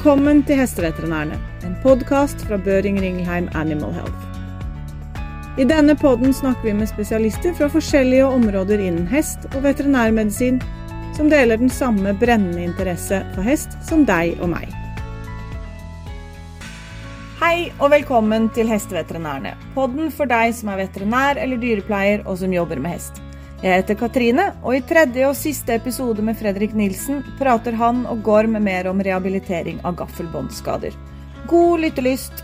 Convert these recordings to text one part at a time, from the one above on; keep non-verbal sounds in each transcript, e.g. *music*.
Velkommen til Hesteveterinærene, en podkast fra Børing Ringelheim Animal Health. I denne podden snakker vi med spesialister fra forskjellige områder innen hest og veterinærmedisin, som deler den samme brennende interesse for hest som deg og meg. Hei og velkommen til Hesteveterinærene, podden for deg som er veterinær eller dyrepleier og som jobber med hest. Jeg heter Katrine, og i tredje og siste episode med Fredrik Nilsen prater han og Gorm mer om rehabilitering av gaffelbåndskader. God lyttelyst!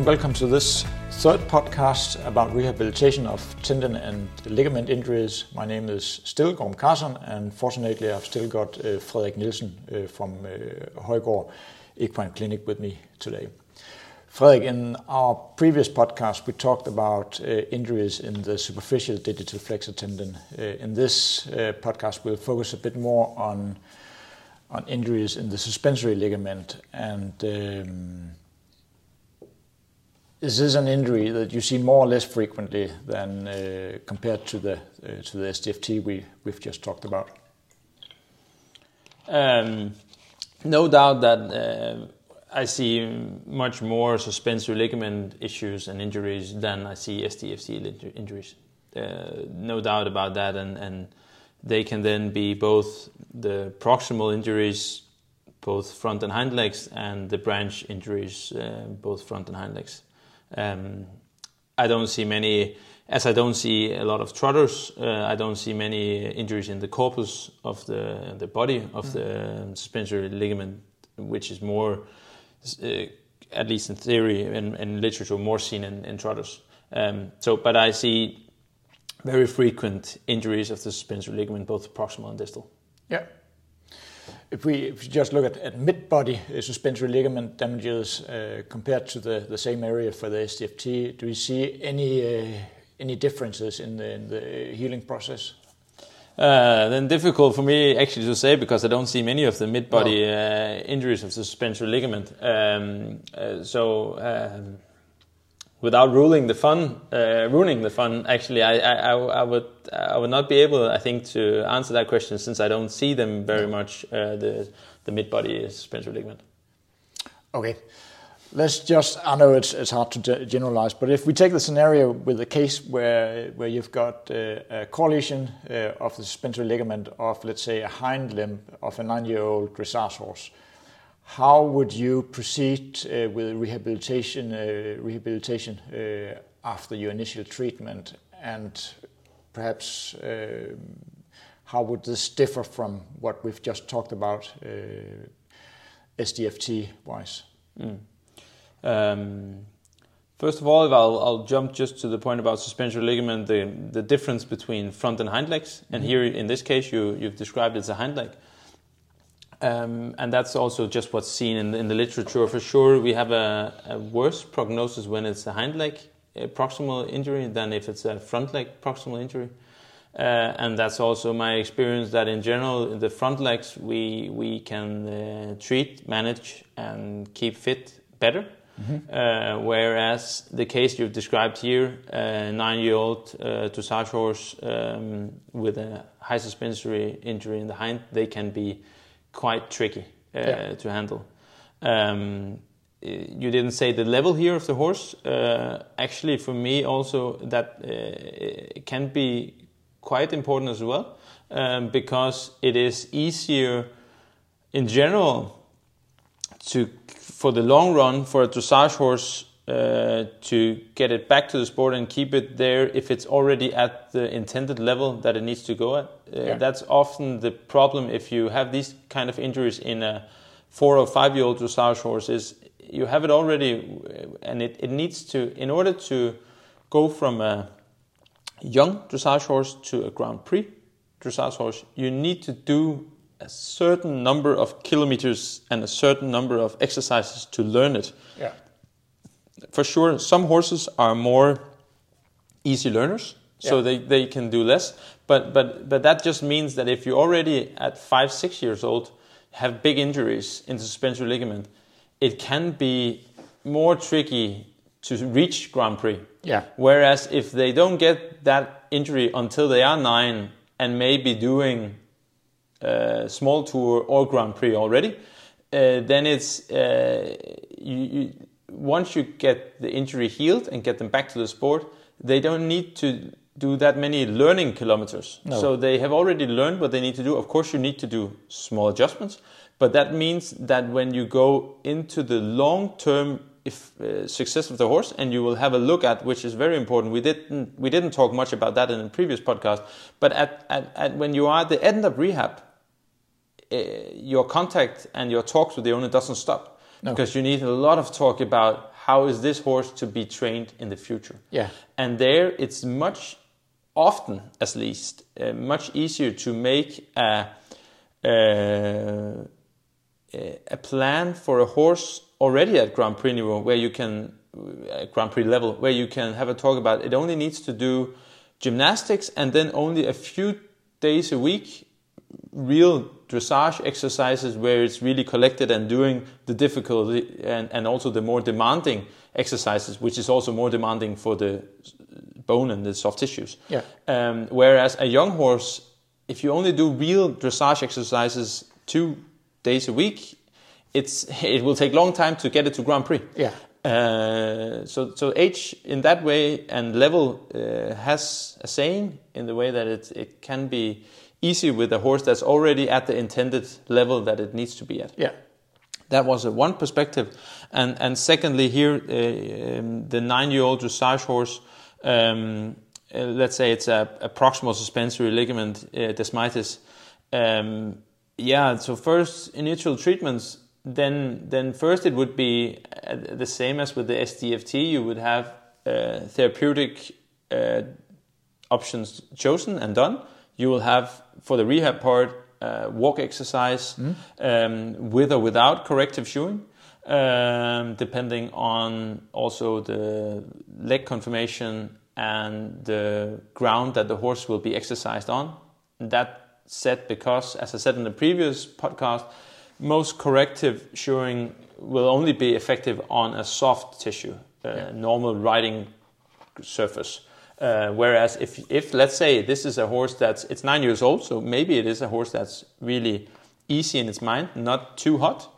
And welcome to this third podcast about rehabilitation of tendon and ligament injuries. My name is still Gorm Carson and fortunately I've still got uh, Frederik Nielsen uh, from uh, Højgaard Equine Clinic with me today. Frederik, in our previous podcast we talked about uh, injuries in the superficial digital flexor tendon. Uh, in this uh, podcast we'll focus a bit more on on injuries in the suspensory ligament and um, is this an injury that you see more or less frequently than uh, compared to the uh, to the SDFT we we've just talked about? Um, no doubt that uh, I see much more suspensory ligament issues and injuries than I see SDFT injuries. Uh, no doubt about that, and, and they can then be both the proximal injuries, both front and hind legs, and the branch injuries, uh, both front and hind legs. Um, I don't see many, as I don't see a lot of trotters. Uh, I don't see many injuries in the corpus of the the body of mm. the suspensory ligament, which is more, uh, at least in theory and, and literature, more seen in, in trotters. Um, so, but I see very frequent injuries of the suspensory ligament, both proximal and distal. Yeah. If we, if you just look at, at mid-body uh, suspensory ligament damages uh, compared to the, the same area for the SDFT, do we see any uh, any differences in the, in the healing process? Uh, then difficult for me actually to say because I don't see many of the mid-body uh, injuries of the suspensory ligament. Um, uh, so um, without ruling the fun, uh, ruining the fun, actually, I, I, I, would I would not be able, I think, to answer that question since I don't see them very much. Uh, the the mid body suspensory ligament. Okay, let's just. I know it's it's hard to generalize, but if we take the scenario with a case where where you've got uh, a core lesion uh, of the suspensory ligament of let's say a hind limb of a nine year old dressage horse how would you proceed uh, with rehabilitation uh, rehabilitation uh, after your initial treatment and perhaps uh, how would this differ from what we've just talked about uh, SDFT wise mm. um, First of all, I'll, I'll, jump just to the point about suspensory ligament, the, the difference between front and hind legs. And mm-hmm. here, in this case, you, you've described it as a hind leg. Um, and that's also just what's seen in, in the literature. For sure, we have a, a, worse prognosis when it's a hind leg a proximal injury than if it's a front leg proximal injury. Uh, and that's also my experience that in general, in the front legs, we, we can uh, treat, manage, and keep fit better. Mm-hmm. Uh, whereas the case you've described here, a nine year old uh, dressage horse um, with a high suspensory injury in the hind, they can be quite tricky uh, yeah. to handle. Um, you didn't say the level here of the horse. Uh, actually, for me, also that uh, can be quite important as well um, because it is easier in general to for the long run for a dressage horse uh, to get it back to the sport and keep it there if it's already at the intended level that it needs to go at. Uh, yeah. That's often the problem if you have these kind of injuries in a four or five year old dressage horse is you have it already and it, it needs to in order to go from a young dressage horse to a Grand Prix dressage horse you need to do a certain number of kilometers and a certain number of exercises to learn it. Yeah for sure, some horses are more easy learners so Yeah. they, they can do less. But but but that just means that if you already at five six years old have big injuries in the suspensory ligament, it can be more tricky to reach Grand Prix. Yeah. Whereas if they don't get that injury until they are nine and maybe doing uh, small tour or Grand Prix already, uh, then it's uh, you, you, once you get the injury healed and get them back to the sport, they don't need to do that many learning kilometers. No. So they have already learned what they need to do. Of course, you need to do small adjustments, but that means that when you go into the long term if, uh, success of the horse, and you will have a look at, which is very important. We didn't we didn't talk much about that in the previous podcast, but at, at, at when you are at the end of rehab, uh, your contact and your talk to the owner doesn't stop No. because you need a lot of talk about how is this horse to be trained in the future. Yeah. And there, it's much often, at least, uh, much easier to make a, uh, a plan for a horse already at Grand Prix niveau, where you can at Grand Prix level, where you can have a talk about it only needs to do gymnastics and then only a few days a week real dressage exercises where it's really collected and doing the difficulty and, and also the more demanding exercises, which is also more demanding for the bone and the soft tissues. Yeah. Um, whereas a young horse, if you only do real dressage exercises two days a week, it's *laughs* it will take long time to get it to Grand Prix. Yeah. Uh, so so age in that way and level uh, has a saying in the way that it it can be easy with a horse that's already at the intended level that it needs to be at. Yeah. That was a one perspective, and and secondly here uh, um, the nine-year-old dressage horse. Um, uh, let's say it's a, a proximal suspensory ligament uh, desmitis. Um, yeah, so first initial treatments, then then first it would be uh, the same as with the SDFT. You would have uh, therapeutic uh, options chosen and done. You will have for the rehab part uh, walk exercise um, with or without corrective shoeing, um, depending on also the leg conformation and the ground that the horse will be exercised on. That said, because as I said in the previous podcast, most corrective shoeing will only be effective on a soft tissue, uh, normal riding surface. Uh, whereas if, if let's say this is a horse that's it's nine years old, so maybe it is a horse that's really easy in its mind, not too hot.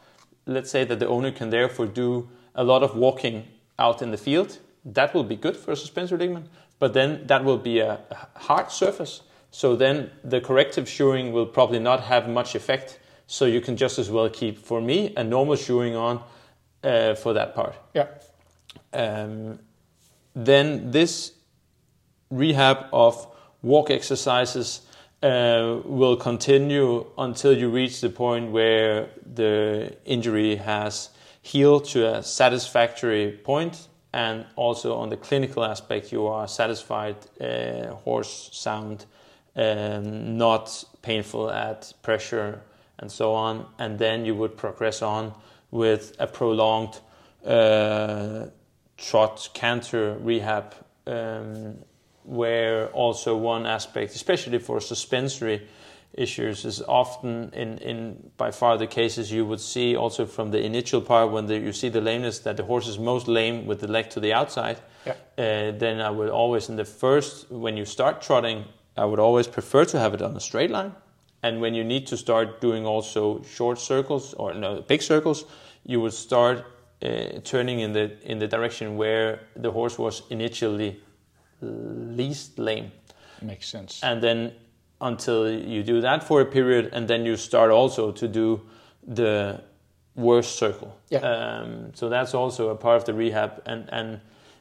Let's say that the owner can therefore do a lot of walking out in the field. That will be good for a suspensory ligament, but then that will be a a hard surface. So then the corrective shoeing will probably not have much effect. So you can just as well keep, for me, a normal shoeing on uh, for that part. Yeah. Um, then this rehab of walk exercises uh, will continue until you reach the point where the injury has healed to a satisfactory point and also on the clinical aspect you are satisfied uh, horse sound um, not painful at pressure and so on. And then you would progress on with a prolonged uh, trot canter rehab um, where also one aspect, especially for suspensory issues, is often in, in by far the cases you would see also from the initial part when the, you see the lameness that the horse is most lame with the leg to the outside. Yeah. Uh, then I would always in the first when you start trotting, I would always prefer to have it on a straight line. And when you need to start doing also short circles or no big circles, you would start uh, turning in the in the direction where the horse was initially least lame. Makes sense. And then until you do that for a period, and then you start also to do the worst circle. Yeah. Um, so that's also a part of the rehab, and and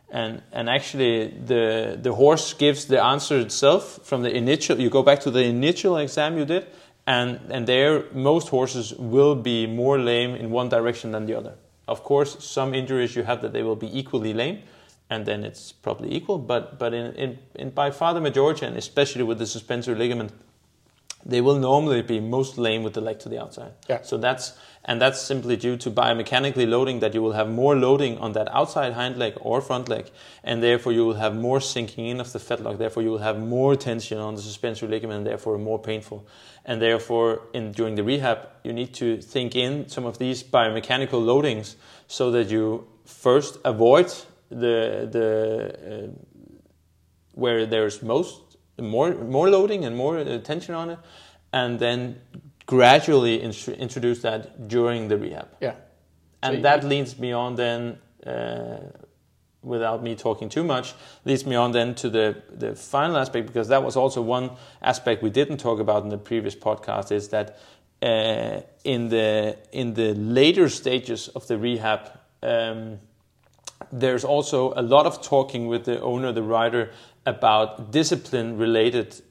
and and actually the the horse gives the answer itself from the initial. You go back to the initial exam you did, and and there most horses will be more lame in one direction than the other. Of course, some injuries you have that they will be equally lame, and then it's probably equal. But but in, in, in by far the majority, and especially with the suspensory ligament, they will normally be most lame with the leg to the outside. Yeah. So that's and that's simply due to biomechanically loading that you will have more loading on that outside hind leg or front leg, and therefore you will have more sinking in of the fetlock. Therefore you will have more tension on the suspensory ligament, and therefore more painful. And therefore, in during the rehab, you need to think in some of these biomechanical loadings so that you first avoid the the uh, where there's most more more loading and more uh, tension on it, and then gradually in- introduce that during the rehab. Yeah. And So that leads me on then, uh, without me talking too much, leads me on then to the, the final aspect, because that was also one aspect we didn't talk about in the previous podcast, is that uh, in the in the later stages of the rehab, um, there's also a lot of talking with the owner, the rider, about discipline-related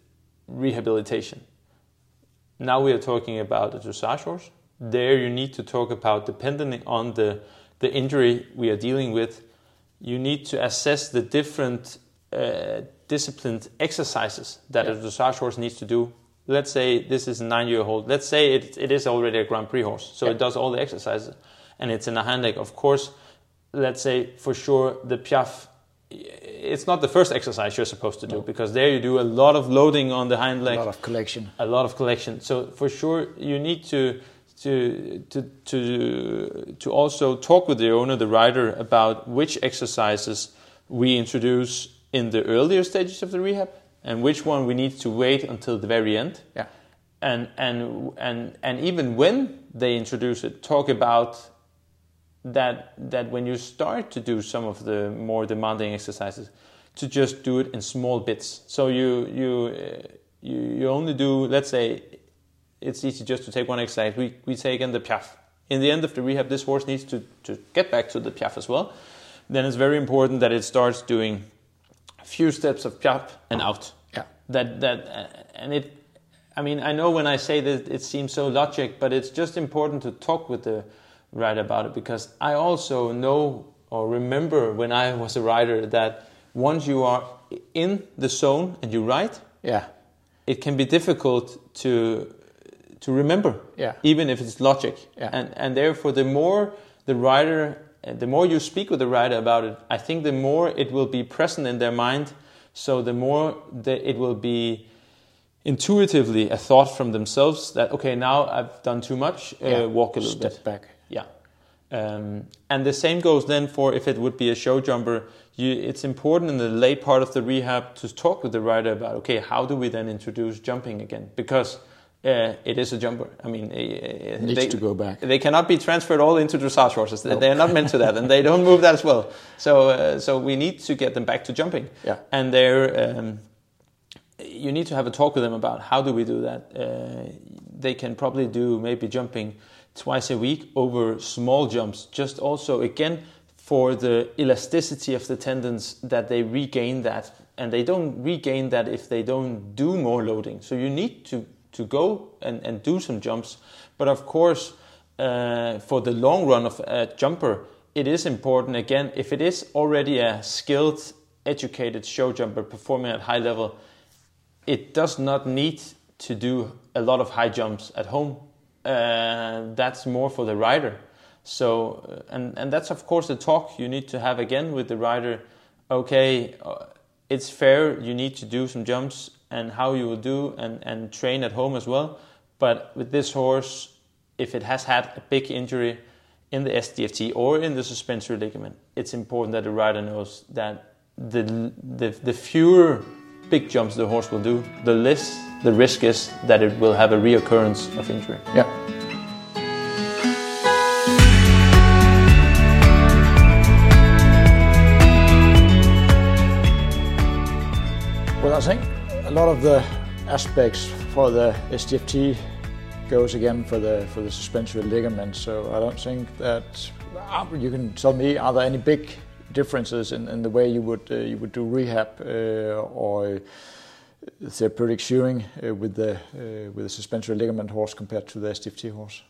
rehabilitation. Now we are talking about a dressage horse. There you need to talk about, depending on the, the injury we are dealing with, you need to assess the different uh, disciplined exercises that a dressage horse needs to do. Let's say this is a nine-year-old. Let's say it, it is already a Grand Prix horse, so Yeah. it does all the exercises, and it's in a hind leg. Of course, let's say for sure the piaffe it's not the first exercise you're supposed to do because there you do a lot of loading on the hind leg. A lot of collection. a lot of collection. So for sure, you need to to to to to also talk with the owner, the rider, about which exercises we introduce in the earlier stages of the rehab, and which one we need to wait until the very end. Yeah. And and and and even when they introduce it, talk about that that when you start to do some of the more demanding exercises, to just do it in small bits. So you you uh, you, you only do let's say it's easy just to take one exercise. We we take in the piaffe. In the end of the rehab, this horse needs to to get back to the piaffe as well. Then it's very important that it starts doing a few steps of piaffe and out. Yeah. That that uh, and it. I mean, I know when I say that it seems so logic, but it's just important to talk with the rider about it because I also know or remember when I was a writer that once you are in the zone and you write, Yeah. it can be difficult to to remember, Yeah. even if it's logic. Yeah. And and therefore, the more the writer, the more you speak with the writer about it, I think the more it will be present in their mind. So the more that it will be intuitively a thought from themselves that okay, now I've done too much. Uh, Walk a little Step bit. back. Yeah. Um, and the same goes then for if it would be a show jumper. You, it's important in the late part of the rehab to talk with the rider about okay, how do we then introduce jumping again? Because uh, it is a jumper. I mean, uh, Needs they, to go back. They cannot be transferred all into dressage horses. They- Nope. They are not meant to that, and they don't move that as well. So, uh, so we need to get them back to jumping. Yeah. And they're um, you need to have a talk with them about how do we do that. Uh, they can probably do maybe jumping twice a week over small jumps, just also again for the elasticity of the tendons that they regain that, and they don't regain that if they don't do more loading. So you need to to go and, and do some jumps, but of course. Uh, for the long run of a jumper, it is important again if it is already a skilled, educated show jumper performing at high level, it does not need to do a lot of high jumps at home. Uh, that's more for the rider. So, uh, and and that's of course the talk you need to have again with the rider. Okay, uh, it's fair. You need to do some jumps and how you will do and and train at home as well. But with this horse, if it has had a big injury in the SDFT or in the suspensory ligament, it's important that the rider knows that the the, the fewer big jumps the horse will do, the less the risk is that it will have a reoccurrence of injury. Yeah. Well, I think a lot of the aspects for the SDFT goes again for the for the suspensory ligament. So I don't think that uh, you can tell me are there any big differences in, in the way you would uh, you would do rehab uh, or therapeutic shearing uh, with the uh, with the suspensory ligament horse compared to the SDFT horse?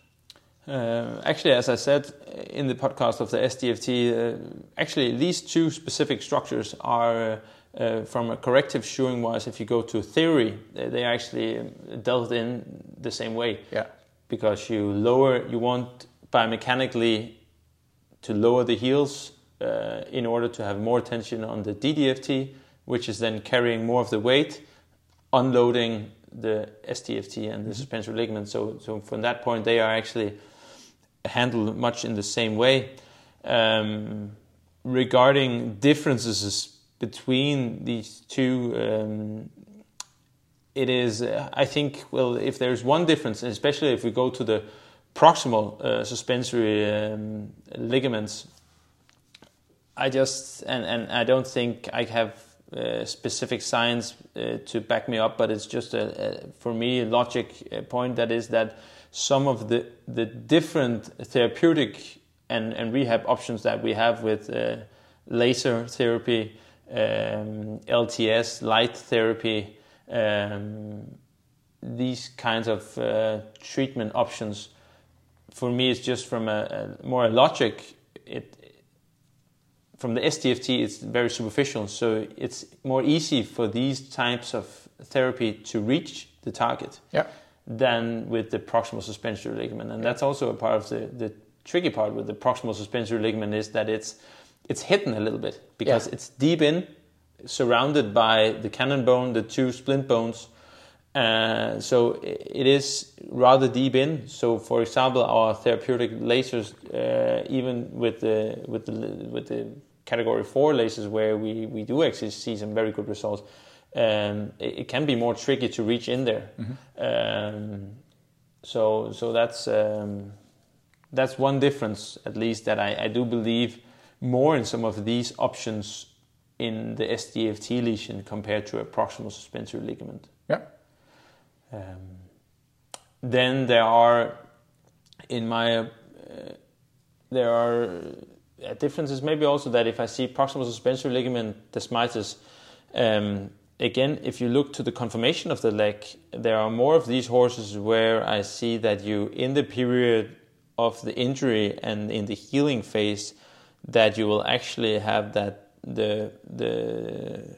Uh, actually, as I said in the podcast of the SDFT, uh, actually these two specific structures are uh, from a corrective shoeing wise, if you go to theory, they, are actually dealt in the same way. Yeah. Because you lower, you want biomechanically to lower the heels uh, in order to have more tension on the DDFT, which is then carrying more of the weight, unloading the SDFT and the mm-hmm. suspensory ligament. So, so from that point, they are actually handled much in the same way. Um, regarding differences between these two, um, it is, I think, well, if there's one difference, especially if we go to the proximal uh, suspensory um, ligaments, I just, and, and I don't think I have uh, specific science uh, to back me up, but it's just a, a, for me a logic uh, point that is that some of the the different therapeutic and, and rehab options that we have with uh, laser therapy, um, LTS, light therapy, um, these kinds of uh, treatment options, for me, it's just from a, a more logic. It from the SDFT, it's very superficial, so it's more easy for these types of therapy to reach the target yeah. than with the proximal suspensory ligament, and that's also a part of the, the tricky part with the proximal suspensory ligament is that it's it's hidden a little bit because yeah. it's deep in, surrounded by the cannon bone, the two splint bones. Uh, so it is rather deep in. So, for example, our therapeutic lasers, uh, even with the with the with the category four lasers where we, we do actually see some very good results, um, it, it, can be more tricky to reach in there. Mm-hmm. Um, so so that's um, that's one difference at least that I, I do believe more in some of these options in the SDFT lesion compared to a proximal suspensory ligament. Yeah. Um, then there are, in my, uh, there are a difference is maybe also that if I see proximal suspensory ligament desmitis, um, again, if you look to the conformation of the leg, there are more of these horses where I see that you, in the period of the injury and in the healing phase, that you will actually have that the the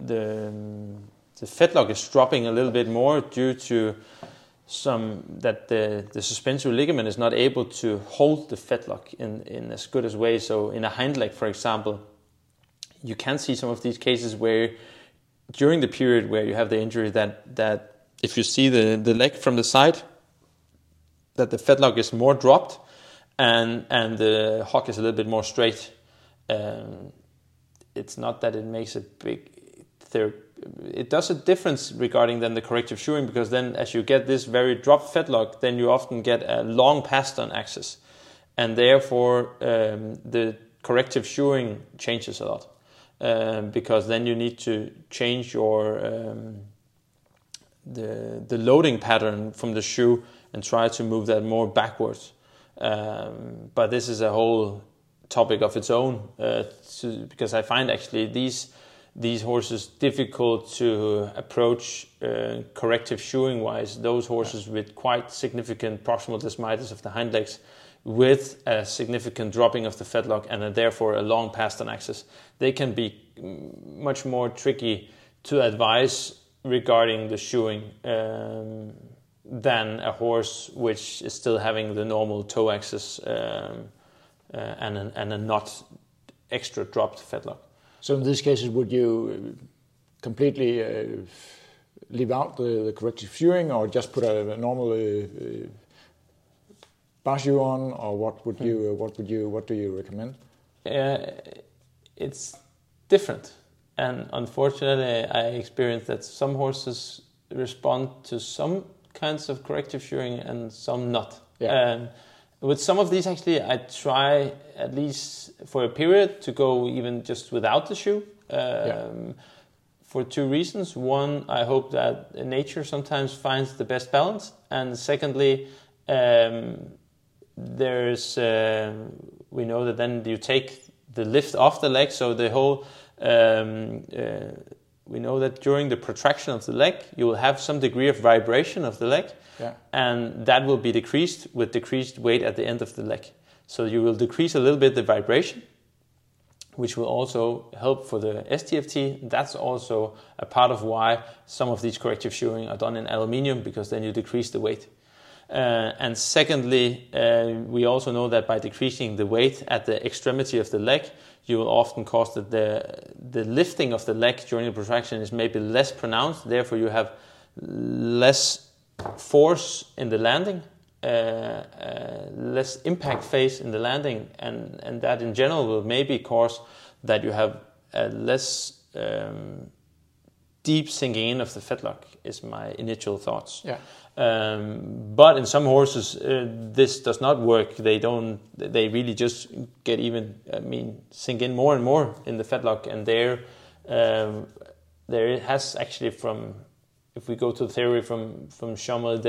the um, the fetlock is dropping a little bit more due to some that the, the suspensory ligament is not able to hold the fetlock in, in as good as way. So in a hind leg, for example, you can see some of these cases where during the period where you have the injury that that if you see the, the leg from the side, that the fetlock is more dropped and and the hock is a little bit more straight. Um, it's not that it makes a big therapy it does a difference regarding then the corrective shoeing because then as you get this very drop fetlock, then you often get a long pastern axis, and therefore um, the corrective shoeing changes a lot um, because then you need to change your um, the the loading pattern from the shoe and try to move that more backwards. Um, but this is a whole topic of its own uh, to, because I find actually these these horses difficult to approach uh, corrective shoeing wise. Those horses with quite significant proximal desmitis of the hind legs, with a significant dropping of the fetlock and a, therefore a long pastern axis, they can be much more tricky to advise regarding the shoeing um, than a horse which is still having the normal toe axis um, uh, and, a, and a not extra dropped fetlock. So in these cases, would you completely uh, leave out the, the corrective shoeing, or just put a, a normal uh, uh shoe on, or what would you uh, what would you what do you recommend? Uh, it's different, and unfortunately, I experienced that some horses respond to some kinds of corrective shoeing and some not. Yeah. Um, with some of these, actually, I try at least for a period to go even just without the shoe. Um, yeah. For two reasons. One, I hope that nature sometimes finds the best balance, and secondly, um, there's uh, we know that then you take the lift off the leg, so the whole. Um, uh, we know that during the protraction of the leg, you will have some degree of vibration of the leg, yeah. and that will be decreased with decreased weight at the end of the leg. So you will decrease a little bit the vibration, which will also help for the SDFT. That's also a part of why some of these corrective shoeing are done in aluminium because then you decrease the weight. Uh, and secondly, uh, we also know that by decreasing the weight at the extremity of the leg, you will often cause that the, the lifting of the leg during the protraction is maybe less pronounced. Therefore, you have less force in the landing, uh, uh, less impact phase in the landing, and, and that in general will maybe cause that you have a less um, deep sinking in of the fetlock is my initial thoughts. Yeah. Um, but in some horses, uh, this does not work. They don't. They really just get even. I mean, sink in more and more in the fetlock, and there, um, there has actually from, if we go to the theory from from Jean-Marie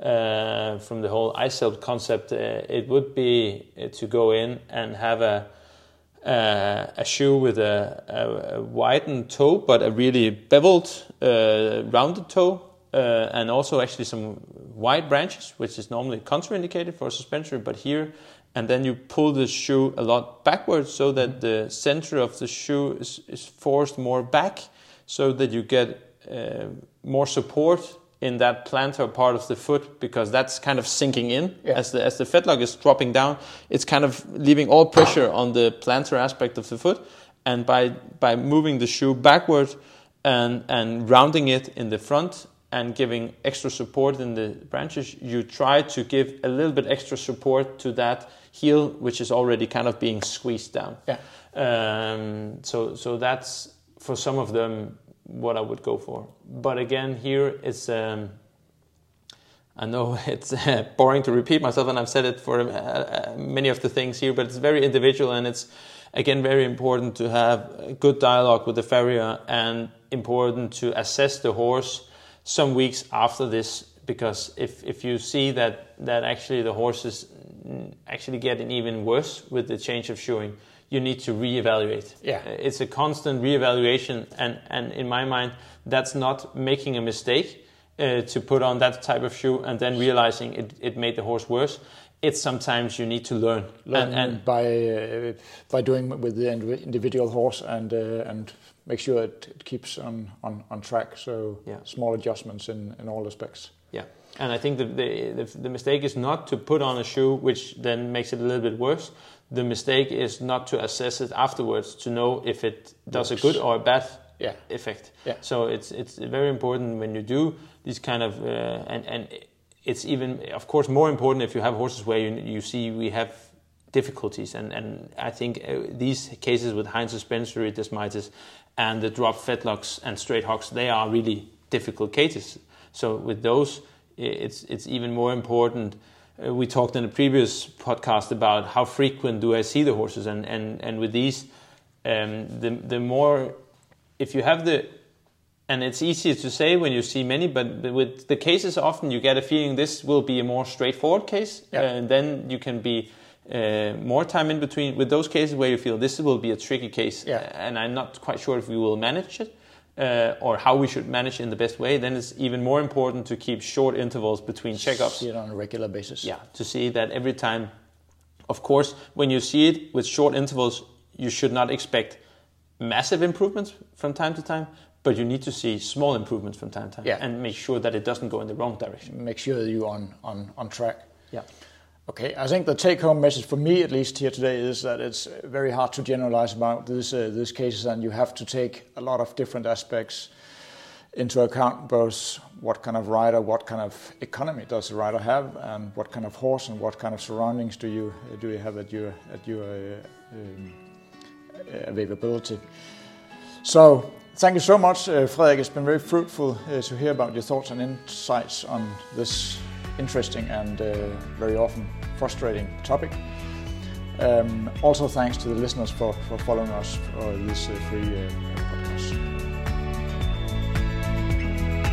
uh, from the whole ICELT concept, uh, it would be to go in and have a uh, a shoe with a, a, a, widened toe, but a really beveled, uh, rounded toe, uh, and also actually some wide branches, which is normally contraindicated for a suspensory, but here, and then you pull the shoe a lot backwards so that the center of the shoe is, is forced more back, so that you get uh, more support in that plantar part of the foot because that's kind of sinking in yeah. as the as the fetlock is dropping down. It's kind of leaving all pressure on the plantar aspect of the foot, and by by moving the shoe backward and and rounding it in the front and giving extra support in the branches, you try to give a little bit extra support to that heel, which is already kind of being squeezed down. Yeah. Um, so so that's for some of them what I would go for. But again, here it's. Um, I know *laughs* it's uh, boring to repeat myself, and I've said it for uh, uh, many of the things here, but it's very individual, and it's again very important to have good dialogue with the farrier and important to assess the horse some weeks after this because if, if you see that, that actually the horse is actually getting even worse with the change of shoeing, you need to reevaluate. Yeah. Uh, it's a constant reevaluation, and, and in my mind, that's not making a mistake uh, to put on that type of shoe and then realizing it, it made the horse worse. It's sometimes you need to learn, learn and, and by uh, by doing with the individual horse and uh, and make sure it, it keeps on, on, on track. So yeah. small adjustments in, in all aspects. Yeah, and I think the, the, the the mistake is not to put on a shoe which then makes it a little bit worse the mistake is not to assess it afterwards to know if it does Works. a good or a bad yeah. effect. Yeah. So it's it's very important when you do these kind of uh, and and it's even of course more important if you have horses where you you see we have difficulties and and I think uh, these cases with hind suspensory desmitis and the drop fetlocks and straight hocks they are really difficult cases. So with those it's it's even more important uh, we talked in a previous podcast about how frequent do I see the horses, and and and with these, um, the the more if you have the and it's easier to say when you see many, but with the cases, often you get a feeling this will be a more straightforward case, yeah. uh, and then you can be uh, more time in between. With those cases where you feel this will be a tricky case, yeah. and I'm not quite sure if we will manage it, uh, or how we should manage in the best way, then it's even more important to keep short intervals between checkups. See it on a regular basis. Yeah, to see that every time. Of course, when you see it with short intervals, you should not expect massive improvements from time to time, but you need to see small improvements from time to time yeah. and make sure that it doesn't go in the wrong direction. Make sure that you're on, on, on track. Yeah. Okay, I think the take-home message for me, at least here today, is that it's very hard to generalize about these uh, these cases, and you have to take a lot of different aspects into account, both what kind of rider, what kind of economy does the rider have, and what kind of horse and what kind of surroundings do you do you have at your at your uh, um, availability. So. Thank you so much, uh, Frederik. It's been very fruitful uh, to hear about your thoughts and insights on this interesting and uh, very often frustrating topic. Um, also, thanks to the listeners for, for following us for this uh, free uh, podcast.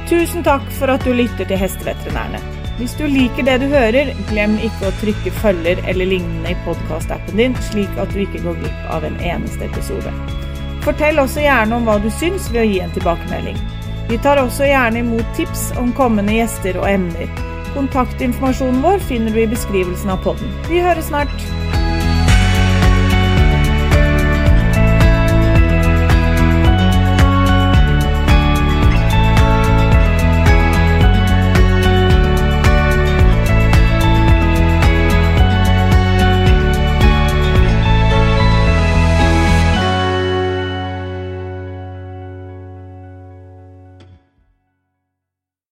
Tusen takk for at du lytter til Hesteveterinærene. Hvis du liker det du hører, glem ikke å trykke følger eller lignende i podkastappen din, slik at du ikke går glipp av en eneste episode. Fortell også gjerne om hva du syns ved å gi en tilbakemelding. Vi tar også gjerne imot tips om kommende gjester og emner. Kontaktinformasjonen vår finner du i beskrivelsen av podden. Vi høres snart!